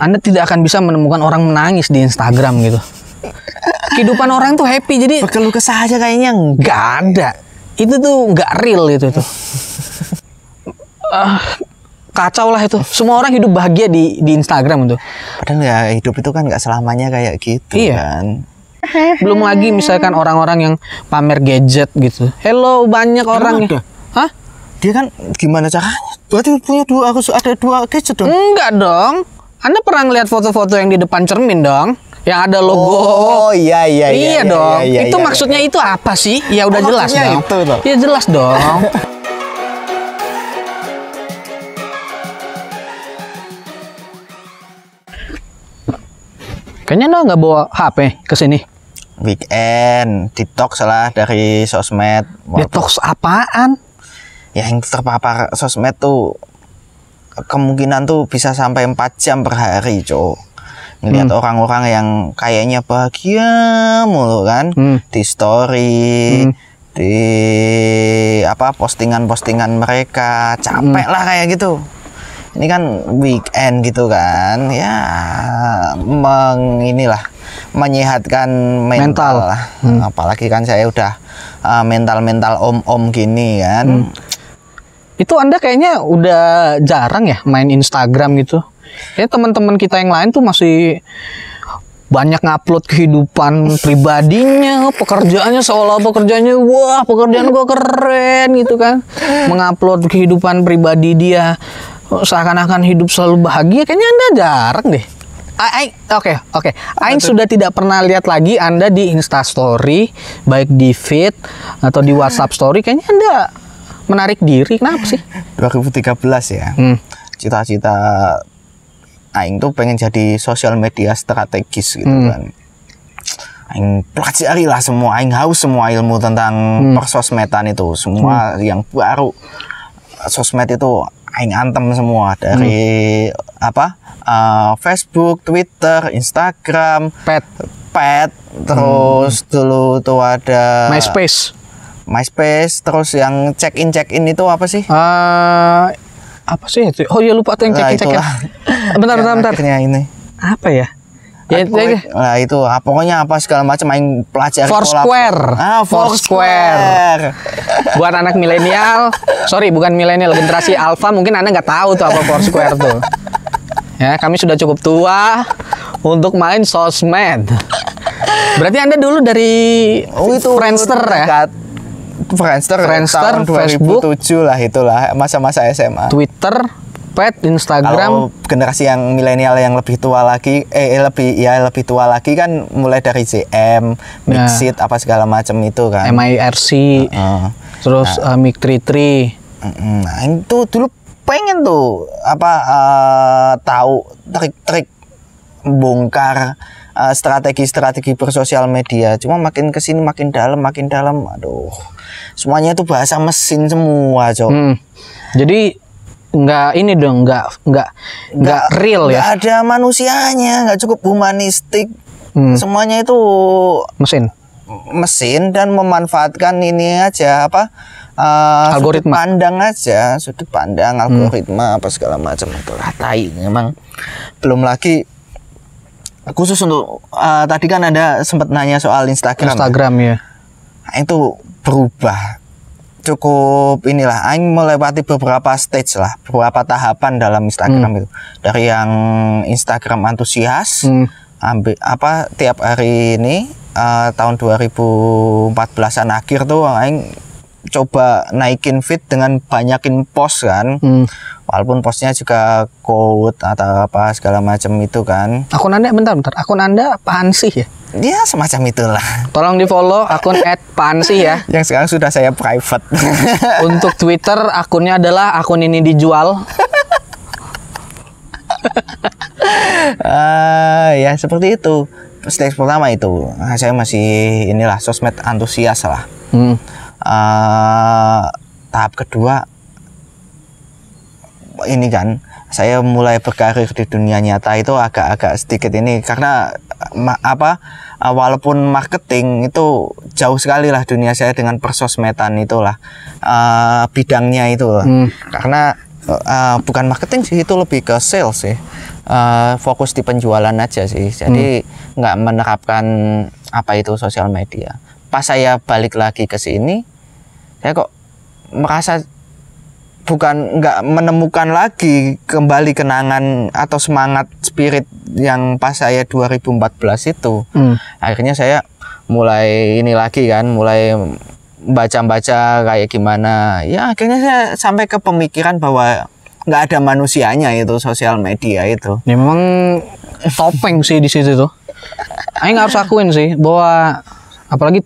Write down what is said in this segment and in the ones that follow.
Anda tidak akan bisa menemukan orang menangis di Instagram gitu. Kehidupan orang tuh happy jadi Berkeluh kesah aja kayaknya enggak. nggak ada. Itu tuh nggak real itu tuh. Ah, kacau lah itu. Semua orang hidup bahagia di di Instagram itu. Padahal ya hidup itu kan nggak selamanya kayak gitu Iya. kan. Belum lagi misalkan orang-orang yang pamer gadget gitu. Hello banyak orang yang Hah? Dia kan gimana caranya? Berarti punya dua harus ada dua gadget dong. Enggak dong. Anda pernah ngeliat foto-foto yang di depan cermin dong? Yang ada logo. Oh iya iya iya. iya dong. iya, itu iya, maksudnya itu apa sih? Ya udah Oh, jelas dong. itu. Ya jelas dong. Kayaknya lo nggak bawa HP ke sini. Weekend detox lah dari sosmed. Detox apaan? Ya yang terpapar sosmed tuh kemungkinan tuh bisa sampai 4 jam per hari, Cok. Ngeliat Hmm. orang-orang yang kayaknya bahagia mulu kan Hmm. di story, Hmm. di apa postingan-postingan mereka, capek Hmm. lah kayak gitu. Ini kan weekend gitu kan, ya meng inilah menyehatkan mental, Mental. lah. Hmm. Apalagi kan saya udah uh, mental-mental om-om gini kan. Hmm. Itu Anda kayaknya udah jarang ya main Instagram gitu. Ya teman-teman kita yang lain tuh masih banyak ngupload kehidupan pribadinya, pekerjaannya seolah pekerjaannya wah pekerjaan gua keren gitu kan. Mengupload kehidupan pribadi dia seakan-akan hidup selalu bahagia kayaknya Anda jarang deh. Aing- Oke, oke. Aing sudah tidak pernah lihat lagi Anda di Insta Story, baik di feed atau di WhatsApp Story. Kayaknya Anda menarik diri. Kenapa sih? 2013 ya. Hmm. Cita-cita aing tuh pengen jadi sosial media strategis gitu Hmm. kan. Aing pelajari lah semua, aing haus semua ilmu tentang Hmm. persosmedan itu, semua yang baru sosmed itu aing antem semua dari Hmm. apa? uh, Facebook, Twitter, Instagram, Pet, Pet, terus dulu tuh ada Hmm. MySpace. MySpace, terus yang check in check in itu apa sih? Eh, apa sih itu? Oh ya lupa tuh yang Nah, cekin cekin. itulah. Bentar, bentar, bentar. akhirnya ini. Apa ya? Ya, itu aja. Nah itu ah, pokoknya apa segala macam aing pelajari Foursquare. pola- Ah, Foursquare. Foursquare. Buat anak milenial, sorry bukan milenial, generasi alpha mungkin anda nggak tahu tuh apa Foursquare tuh. Ya, kami sudah cukup tua untuk main sosmed. Berarti anda dulu dari Oh itu Friendster ya, dekat- Friendster, Friendster, tahun Facebook. 2007 lah itulah masa-masa SMA. Twitter, Pet, Instagram, Kalau generasi yang milenial yang lebih tua lagi, eh eh, lebih ya lebih tua lagi kan mulai dari JM, Mixit apa segala macam itu kan. MIRC, Heeh. terus eh, Mic 33. Mm, Nah, itu dulu pengen tuh apa eh, tahu trik-trik bongkar eh, strategi-strategi bersosial media. Cuma makin ke sini makin dalam, makin dalam, aduh, semuanya itu bahasa mesin semua, cok. Hmm. Jadi nggak ini dong, nggak nggak nggak real ya Nggak ada manusianya, nggak cukup humanistik. Hmm. Semuanya itu mesin. mesin dan memanfaatkan ini aja apa sudut Algoritma. Hmm. pandang aja sudut pandang algoritma apa segala macam itu ratai memang belum lagi khusus untuk eh, tadi kan ada sempat nanya soal Instagram Instagram ya. Nah, itu berubah cukup inilah Aing melewati beberapa stage lah beberapa tahapan dalam Instagram itu dari yang Instagram antusias Hmm. ambil apa tiap hari ini eh, tahun 2014an akhir tuh aing coba naikin feed dengan banyakin post kan Hmm. walaupun postnya juga quote atau apa segala macam itu kan Akun anda bentar bentar. Akun anda Pansih ya. ya semacam itulah Tolong di follow akun @pansih ya. yang sekarang sudah saya private Untuk Twitter akunnya adalah akun ini dijual. Ah, ya seperti itu stage pertama itu saya masih inilah sosmed antusias lah Hmm. Eh tahap kedua ini kan saya mulai berkarir di dunia nyata itu agak-agak sedikit ini karena ma- apa eh, walaupun marketing itu jauh sekali lah dunia saya dengan persosmedan itulah eh, bidangnya itu. Hmm. karena eh, bukan marketing sih itu lebih ke sales sih Eh, fokus di penjualan aja sih jadi nggak menerapkan apa itu sosial media pas saya balik lagi ke sini saya kok merasa bukan nggak menemukan lagi kembali kenangan atau semangat spirit yang pas saya 2014 itu Hmm. akhirnya saya mulai ini lagi kan mulai baca-baca kayak gimana ya akhirnya saya sampai ke pemikiran bahwa nggak ada manusianya itu sosial media itu Ya memang topeng sih di situ tuh. Aing harus akuin sih bahwa apalagi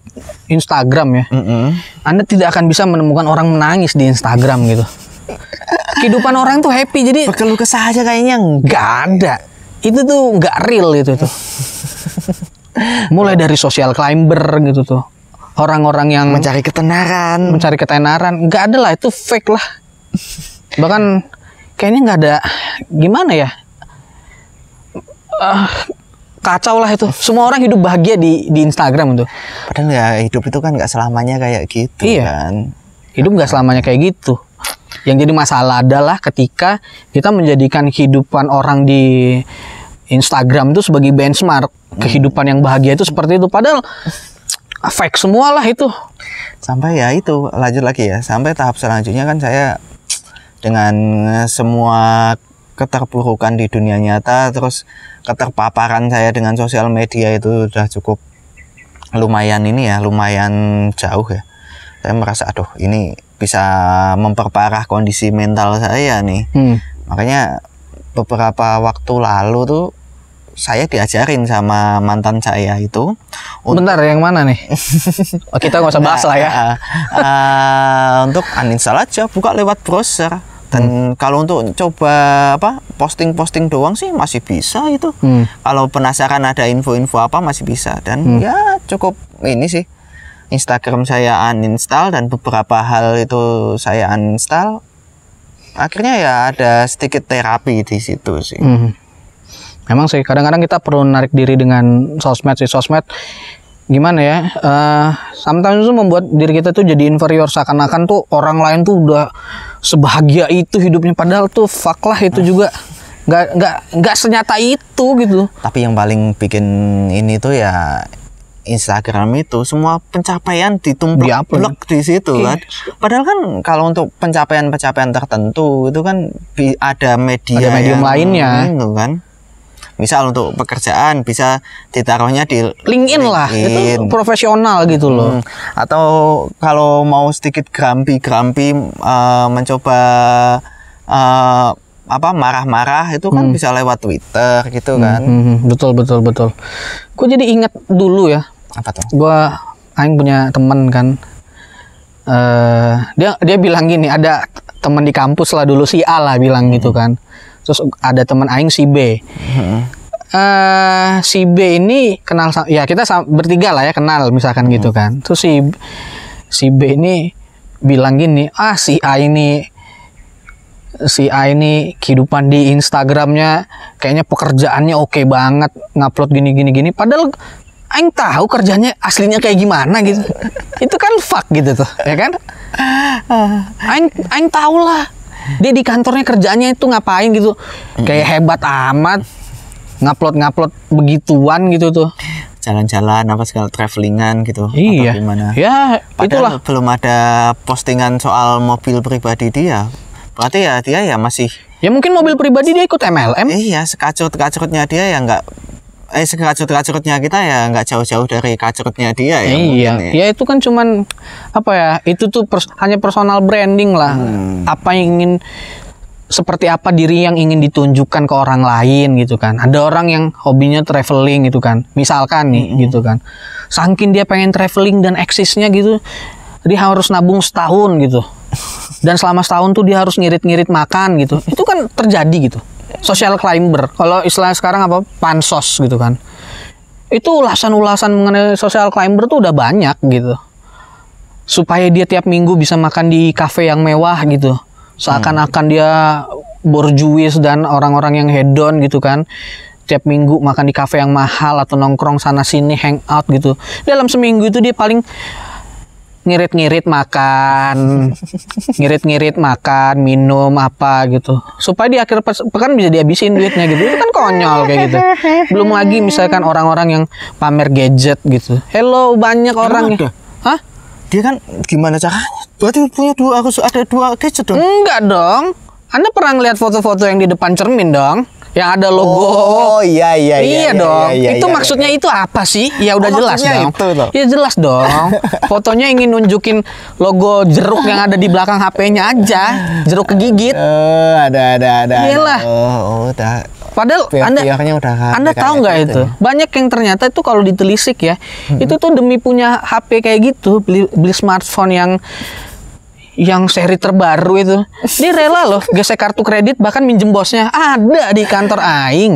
Instagram ya. Mm-mm. Anda tidak akan bisa menemukan orang menangis di Instagram gitu. Kehidupan orang tuh happy jadi berkeluh kesah aja kayaknya nggak ada. Itu tuh nggak real itu tuh. Mulai dari social climber gitu tuh. Orang-orang yang mencari ketenaran mencari ketenaran nggak ada lah itu fake lah bahkan kayaknya nggak ada gimana ya Ah, kacau lah itu. Semua orang hidup bahagia di di Instagram itu. Padahal ya hidup itu kan nggak selamanya kayak gitu Iya. kan. Hidup nggak selamanya kayak gitu. Yang jadi masalah adalah ketika kita menjadikan kehidupan orang di Instagram itu sebagai benchmark kehidupan yang bahagia itu seperti itu. Padahal fake semua lah itu. Sampai ya itu lanjut lagi ya. Sampai tahap selanjutnya kan saya dengan semua keterpurukan di dunia nyata terus keterpaparan saya dengan sosial media itu udah cukup lumayan ini ya lumayan jauh ya saya merasa aduh ini bisa memperparah kondisi mental saya nih Hmm. makanya beberapa waktu lalu tuh saya diajarin sama mantan saya itu Bentar, yang mana nih? Oh, kita nggak usah bahas lah ya. Ah, ah, untuk uninstall aja, buka lewat browser. Dan kalau untuk coba apa posting-posting doang sih masih bisa itu. Hmm. Kalau penasaran ada info-info apa masih bisa. Dan ya cukup ini sih. Instagram saya uninstall dan beberapa hal itu saya uninstall. Akhirnya ya ada sedikit terapi di situ sih. Hmm. Memang sih kadang-kadang kita perlu narik diri dengan sosmed sih sosmed gimana ya eh sometimes itu membuat diri kita tuh jadi inferior seakan-akan tuh orang lain tuh udah sebahagia itu hidupnya padahal tuh fuck lah itu juga nggak nggak nggak senyata itu gitu Tapi yang paling bikin ini tuh ya Instagram itu semua pencapaian ditumplek Di-upload. di situ Iya. kan. Padahal kan kalau untuk pencapaian-pencapaian tertentu itu kan ada media Ada medium yang lainnya. itu kan. Misal untuk pekerjaan bisa ditaruhnya di LinkedIn lah. Itu profesional gitu loh. Hmm, Atau kalau mau sedikit grampi-grampi eh, mencoba eh, apa marah-marah itu kan bisa lewat Twitter gitu kan. Hmm, betul betul betul. Gue jadi inget dulu ya. Apa tuh? gua aing punya temen kan. Eh dia dia bilang gini ada teman di kampus lah dulu si A lah bilang gitu kan terus ada teman aing si B. Hmm. eh si B ini kenal ya kita bertiga lah ya kenal misalkan gitu kan. Terus si si B ini bilang gini ah si A ini si A ini kehidupan di Instagramnya kayaknya pekerjaannya oke banget ngupload gini gini gini. Padahal Aing tahu kerjanya aslinya kayak gimana gitu. Itu kan fuck gitu tuh ya kan? Aing Aing tahu lah dia di kantornya kerjaannya itu ngapain gitu? Kayak hebat amat. Ngupload ngupload begituan gitu tuh. Jalan-jalan apa segala travelingan gitu. Iya. atau gimana. Ya padahal itulah. belum ada postingan soal mobil pribadi dia. Berarti ya dia ya masih ya mungkin mobil pribadi dia ikut MLM iya sekacrut-kacrutnya dia ya nggak eh sekacrut-kacrutnya kita ya nggak jauh-jauh dari kacrutnya dia ya iya, mungkin ya. ya itu kan cuman apa ya? Itu tuh pers- hanya personal branding lah. Hmm. Apa yang ingin seperti apa diri yang ingin ditunjukkan ke orang lain gitu kan. Ada orang yang hobinya traveling gitu kan. Misalkan nih Hmm. gitu kan. Saking dia pengen traveling dan eksisnya gitu, dia harus nabung setahun gitu. Dan selama setahun tuh dia harus ngirit-ngirit makan gitu. Itu kan terjadi gitu. Social climber. Kalau istilah sekarang apa? Pansos gitu kan. Itu ulasan-ulasan mengenai social climber tuh udah banyak gitu. Supaya dia tiap minggu bisa makan di kafe yang mewah gitu. Seakan-akan dia borjuis dan orang-orang yang hedon gitu kan. Tiap minggu makan di kafe yang mahal atau nongkrong sana sini hangout gitu. Dalam seminggu itu dia paling ngirit-ngirit makan, ngirit-ngirit makan, minum apa gitu. Supaya di akhir pekan bisa dihabisin duitnya gitu. Itu kan konyol kayak gitu. Belum lagi misalkan orang-orang yang pamer gadget gitu. Hello banyak orang yang Hah? Dia kan gimana caranya? Berarti punya dua harus ada dua gadget dong. Enggak dong. Anda pernah ngeliat foto-foto yang di depan cermin dong? Yang ada logo Oh iya iya Iya, dong. iya, itu iya, maksudnya itu apa sih? Ya udah Oh, jelas dong. itu. Iya jelas dong. Fotonya ingin nunjukin logo jeruk yang ada di belakang HP-nya aja. Jeruk kegigit. Eh, ada ada ada. Iyalah. Oh, oh, udah. Padahal Anda Pihak-pihaknya udah Anda tahu nggak gitu itu? ya. Banyak yang ternyata itu kalau ditelisik ya, itu tuh demi punya HP kayak gitu, beli beli smartphone yang yang seri terbaru itu. Dia rela loh gesek kartu kredit bahkan minjem bosnya. Ada di kantor aing.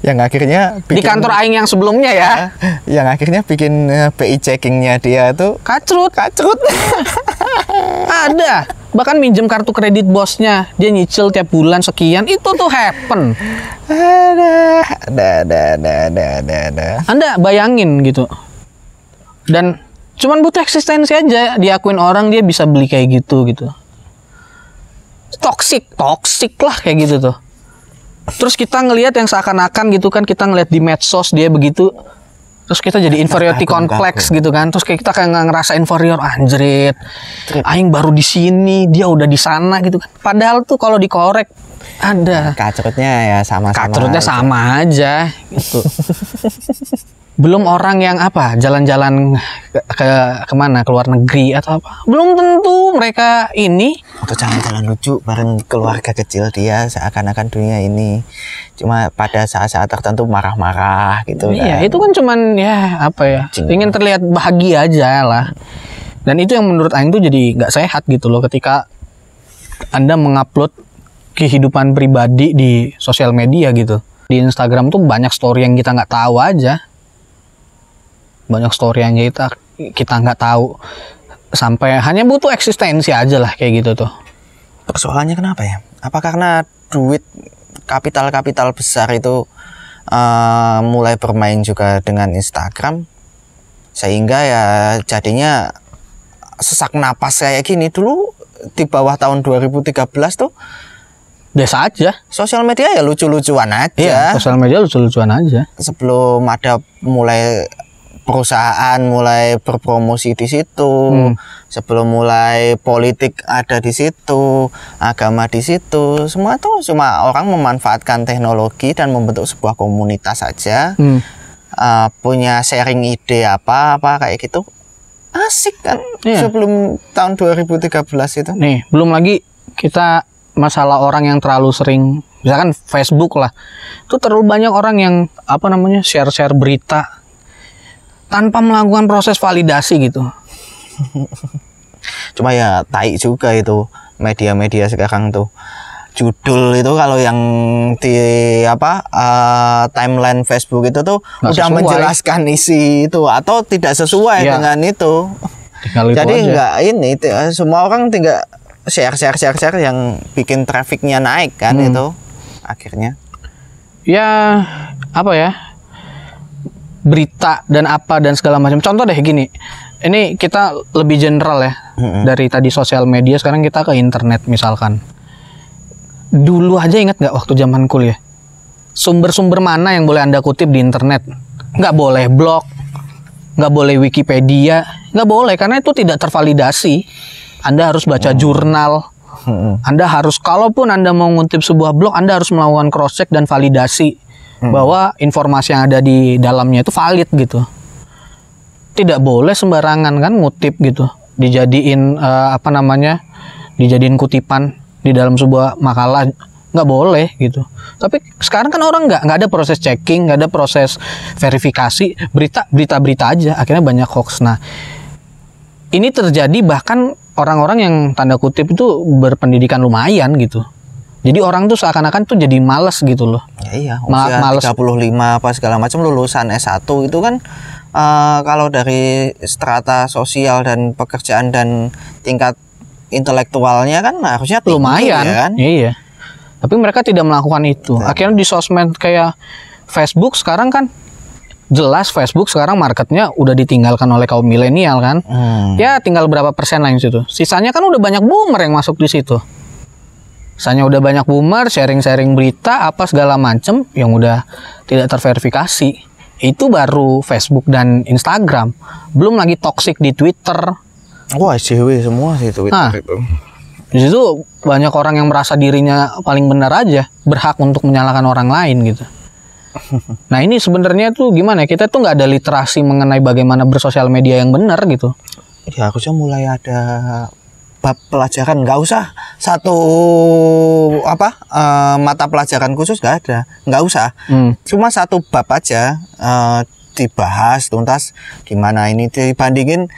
Yang akhirnya Di bikin- kantor aing yang sebelumnya ya. yang akhirnya bikin eh, PI checkingnya dia tuh Kacrut. kacrut. Ada. Bahkan minjem kartu kredit bosnya. Dia nyicil tiap bulan sekian. Itu tuh happen. ada, ada, ada, ada, ada. Anda bayangin gitu. Dan cuman butuh eksistensi aja diakuin orang dia bisa beli kayak gitu gitu. Toxic, toxic lah kayak gitu tuh. Terus kita ngelihat yang seakan-akan gitu kan kita ngelihat di medsos dia begitu terus kita jadi inferiority complex gitu kan terus kayak kita kayak nggak ngerasa inferior anjrit aing baru di sini dia udah di sana gitu kan padahal tuh kalau dikorek ada Kacrutnya ya sama-sama. Katrutnya sama aja gitu. Belum orang yang apa jalan-jalan ke, ke ke mana ke luar negeri atau apa. Belum tentu mereka ini. Atau jalan-jalan lucu bareng keluarga kecil dia seakan-akan dunia ini cuma pada saat-saat tertentu marah-marah gitu Iya kan. itu kan cuman ya apa ya ingin terlihat bahagia aja lah. Dan itu yang menurut Aing tuh jadi nggak sehat gitu loh ketika anda mengupload kehidupan pribadi di sosial media gitu. Di Instagram tuh banyak story yang kita nggak tahu aja. Banyak story yang kita kita nggak tahu sampai hanya butuh eksistensi aja lah kayak gitu tuh. Persoalannya kenapa ya? Apa karena duit kapital-kapital besar itu eh, mulai bermain juga dengan Instagram sehingga ya jadinya sesak napas kayak gini dulu di bawah tahun 2013 tuh Biasa aja. sosial media ya lucu-lucuan aja Iya, sosial media lucu-lucuan aja. sebelum ada mulai perusahaan mulai berpromosi di situ Hmm. sebelum mulai politik ada di situ agama di situ semua tuh cuma orang memanfaatkan teknologi dan membentuk sebuah komunitas saja Hmm. Uh, punya sharing ide apa apa kayak gitu asik kan Iya. sebelum tahun 2013 itu Nih, belum lagi kita masalah orang yang terlalu sering misalkan Facebook lah. Itu terlalu banyak orang yang apa namanya? share-share berita tanpa melakukan proses validasi gitu. cuma ya tai juga itu media-media sekarang tuh judul itu kalau yang di apa uh, timeline Facebook itu tuh Nggak udah sesuai. menjelaskan isi itu atau tidak sesuai Iya. dengan itu Tinggal itu jadi aja. nggak ini t- semua orang tinggal share share share share yang bikin trafficnya naik kan Hmm. itu akhirnya Ya apa ya? Berita dan apa dan segala macam. Contoh deh gini. Ini kita lebih general ya. Mm-mm. Dari tadi sosial media sekarang kita ke internet misalkan. Dulu aja ingat nggak waktu zaman kuliah? Sumber-sumber mana yang boleh Anda kutip di internet? Nggak boleh blog, nggak boleh Wikipedia, nggak boleh karena itu tidak tervalidasi. Anda harus baca jurnal, Mm-mm. anda harus, kalaupun Anda mau ngutip sebuah blog, Anda harus melakukan cross check dan validasi bahwa informasi yang ada di dalamnya itu valid gitu. Tidak boleh sembarangan kan ngutip gitu, dijadiin eh, apa namanya, dijadiin kutipan di dalam sebuah makalah nggak boleh gitu. Tapi sekarang kan orang nggak nggak ada proses checking, nggak ada proses verifikasi, berita berita berita aja, akhirnya banyak hoax. Nah ini terjadi bahkan orang-orang yang tanda kutip itu berpendidikan lumayan gitu. Jadi orang tuh seakan-akan tuh jadi males gitu loh. Ya iya, Ma- usia males. 35 apa segala macam lulusan S1 itu kan eh, kalau dari strata sosial dan pekerjaan dan tingkat intelektualnya kan harusnya tinggi Lumayan. ya kan? Iya. Tapi mereka tidak melakukan itu. Akhirnya di sosmed kayak Facebook sekarang kan jelas Facebook sekarang marketnya udah ditinggalkan oleh kaum milenial kan. Hmm. Ya tinggal berapa persen yang situ. Sisanya kan udah banyak boomer yang masuk di situ. Sisanya udah banyak boomer sharing-sharing berita apa segala macem yang udah tidak terverifikasi. Itu baru Facebook dan Instagram. Belum lagi toxic di Twitter. Wah, SJW semua sih Twitter Ah. itu. Di situ banyak orang yang merasa dirinya paling benar aja, berhak untuk menyalahkan orang lain gitu. Nah ini sebenarnya tuh gimana ya? Kita tuh nggak ada literasi mengenai bagaimana bersosial media yang benar gitu. Ya harusnya mulai ada bab pelajaran nggak usah satu apa eh, mata pelajaran khusus nggak ada nggak usah Hmm. cuma satu bab aja eh, dibahas tuntas gimana ini dibandingin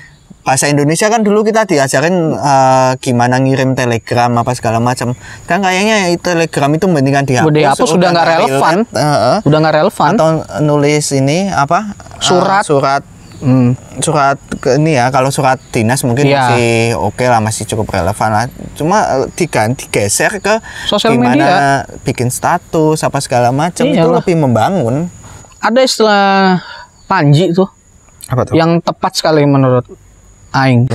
bahasa Indonesia kan dulu kita diajarin eh, gimana ngirim telegram apa segala macam kan kayaknya telegram itu mendingan dihapus Udah dihapus, udah nggak relevan. relate. Heeh. Udah nggak relevan. atau nulis ini apa Surat. surat Hmm. surat ke ini ya kalau surat dinas mungkin Iya. masih oke lah masih cukup relevan lah cuma eh, diganti geser ke Sosial gimana media. bikin status apa segala macam itu lebih membangun Ada istilah Panji tuh apa tuh yang tepat sekali menurut Aing.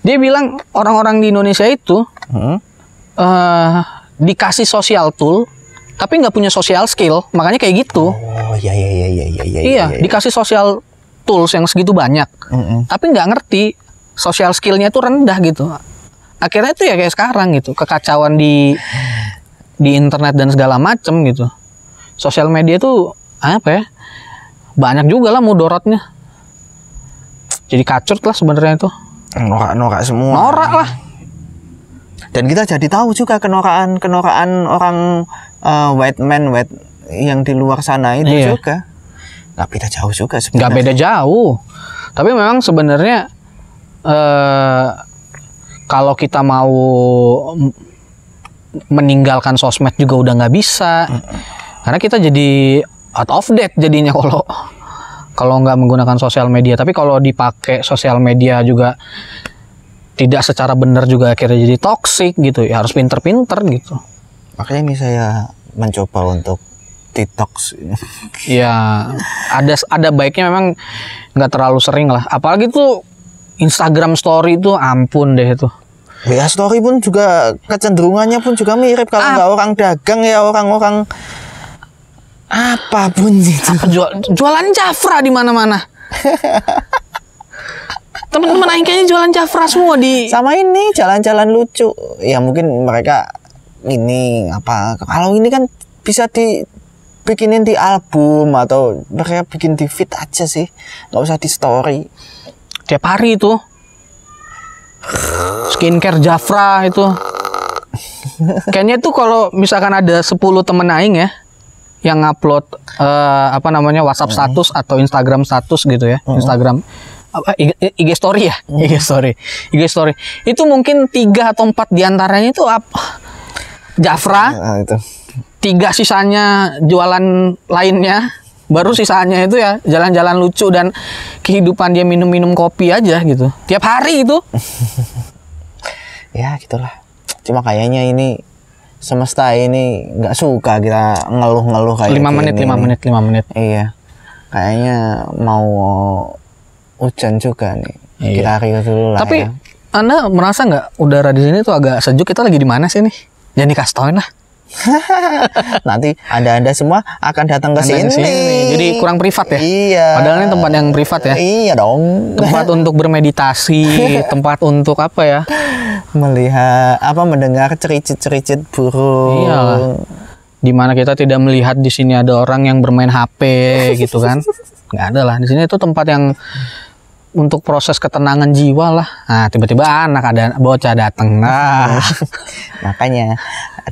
Dia bilang orang-orang di Indonesia itu Hmm? eh dikasih sosial tool tapi nggak punya social skill makanya kayak gitu oh iya iya iya iya iya iya iya dikasih social tools yang segitu banyak. Mm-mm. tapi nggak ngerti social skillnya itu rendah gitu. Akhirnya itu ya kayak sekarang gitu kekacauan di di internet dan segala macem gitu. Sosial media itu apa ya banyak juga lah mudorotnya. Jadi kacut lah sebenarnya itu. Norak norak semua. Norak lah. Dan kita jadi tahu juga kenorakan kenorakan orang eh, white man white yang di luar sana itu Iya. juga nggak beda jauh juga nggak sebenarnya beda jauh. Tapi memang sebenarnya eh kalau kita mau meninggalkan sosmed juga udah nggak bisa. Karena kita jadi out of date jadinya kalau kalau nggak menggunakan sosial media. Tapi kalau dipakai sosial media juga tidak secara benar juga akhirnya jadi toxic gitu. Ya harus pinter-pinter gitu. Makanya ini saya mencoba untuk detox ya ada ada baiknya memang nggak terlalu sering lah apalagi tuh Instagram Story itu ampun deh itu WA story pun juga kecenderungannya pun juga mirip kalau Ah. nggak orang dagang ya orang-orang apa pun itu. jual jualan Jafra di mana-mana teman-teman Aing kayaknya jualan Jafra semua di Sama ini jalan-jalan lucu. Ya mungkin mereka ini apa kalau ini kan bisa dibikinin di album atau mereka bikin di feed aja sih. nggak usah di story. tiap hari itu. Skincare Jafra itu. Kayaknya tuh kalau misalkan ada 10 temen Aing ya yang upload eh, apa namanya WhatsApp status atau Instagram status gitu ya Instagram apa IG, IG story ya? IG story. IG story. Itu mungkin tiga atau empat di antaranya itu apa? Jafra Nah, itu. Tiga sisanya jualan lainnya baru sisanya itu ya jalan-jalan lucu dan kehidupan dia minum-minum kopi aja gitu tiap hari itu Ya gitulah. Cuma kayaknya ini semesta ini nggak suka kita ngeluh-ngeluh kayak lima menit lima menit lima menit Iya. Kayaknya mau hujan juga nih. Iya. Kita review dulu lah tapi ya. anda merasa nggak udara di sini tuh agak sejuk kita lagi di mana sih nih jangan dikasih tauin lah Nanti Anda-anda semua akan datang ke sini. Jadi kurang privat ya? Iya. Padahal ini tempat yang privat ya. Iya dong. tempat untuk bermeditasi tempat untuk apa ya Melihat apa mendengar cericit-cericit burung. Iyalah. di mana kita tidak melihat di sini ada orang yang bermain HP gitu kan nggak ada lah di sini itu tempat yang untuk proses ketenangan jiwa lah. Nah tiba-tiba anak ada bocah datang nah. Makanya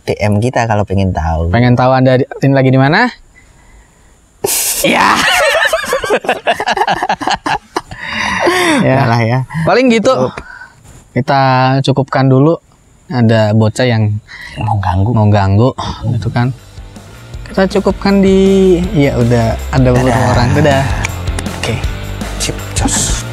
DM kita kalau pengen tahu. pengen tahu anda ini lagi di mana? Ya Ya. Ya lah ya. paling gitu. Kita cukupkan dulu. Ada bocah yang Mau ganggu. mau ganggu gitu kan. Kita cukupkan di ya udah ada beberapa orang. Udah Oke. Sip, jos.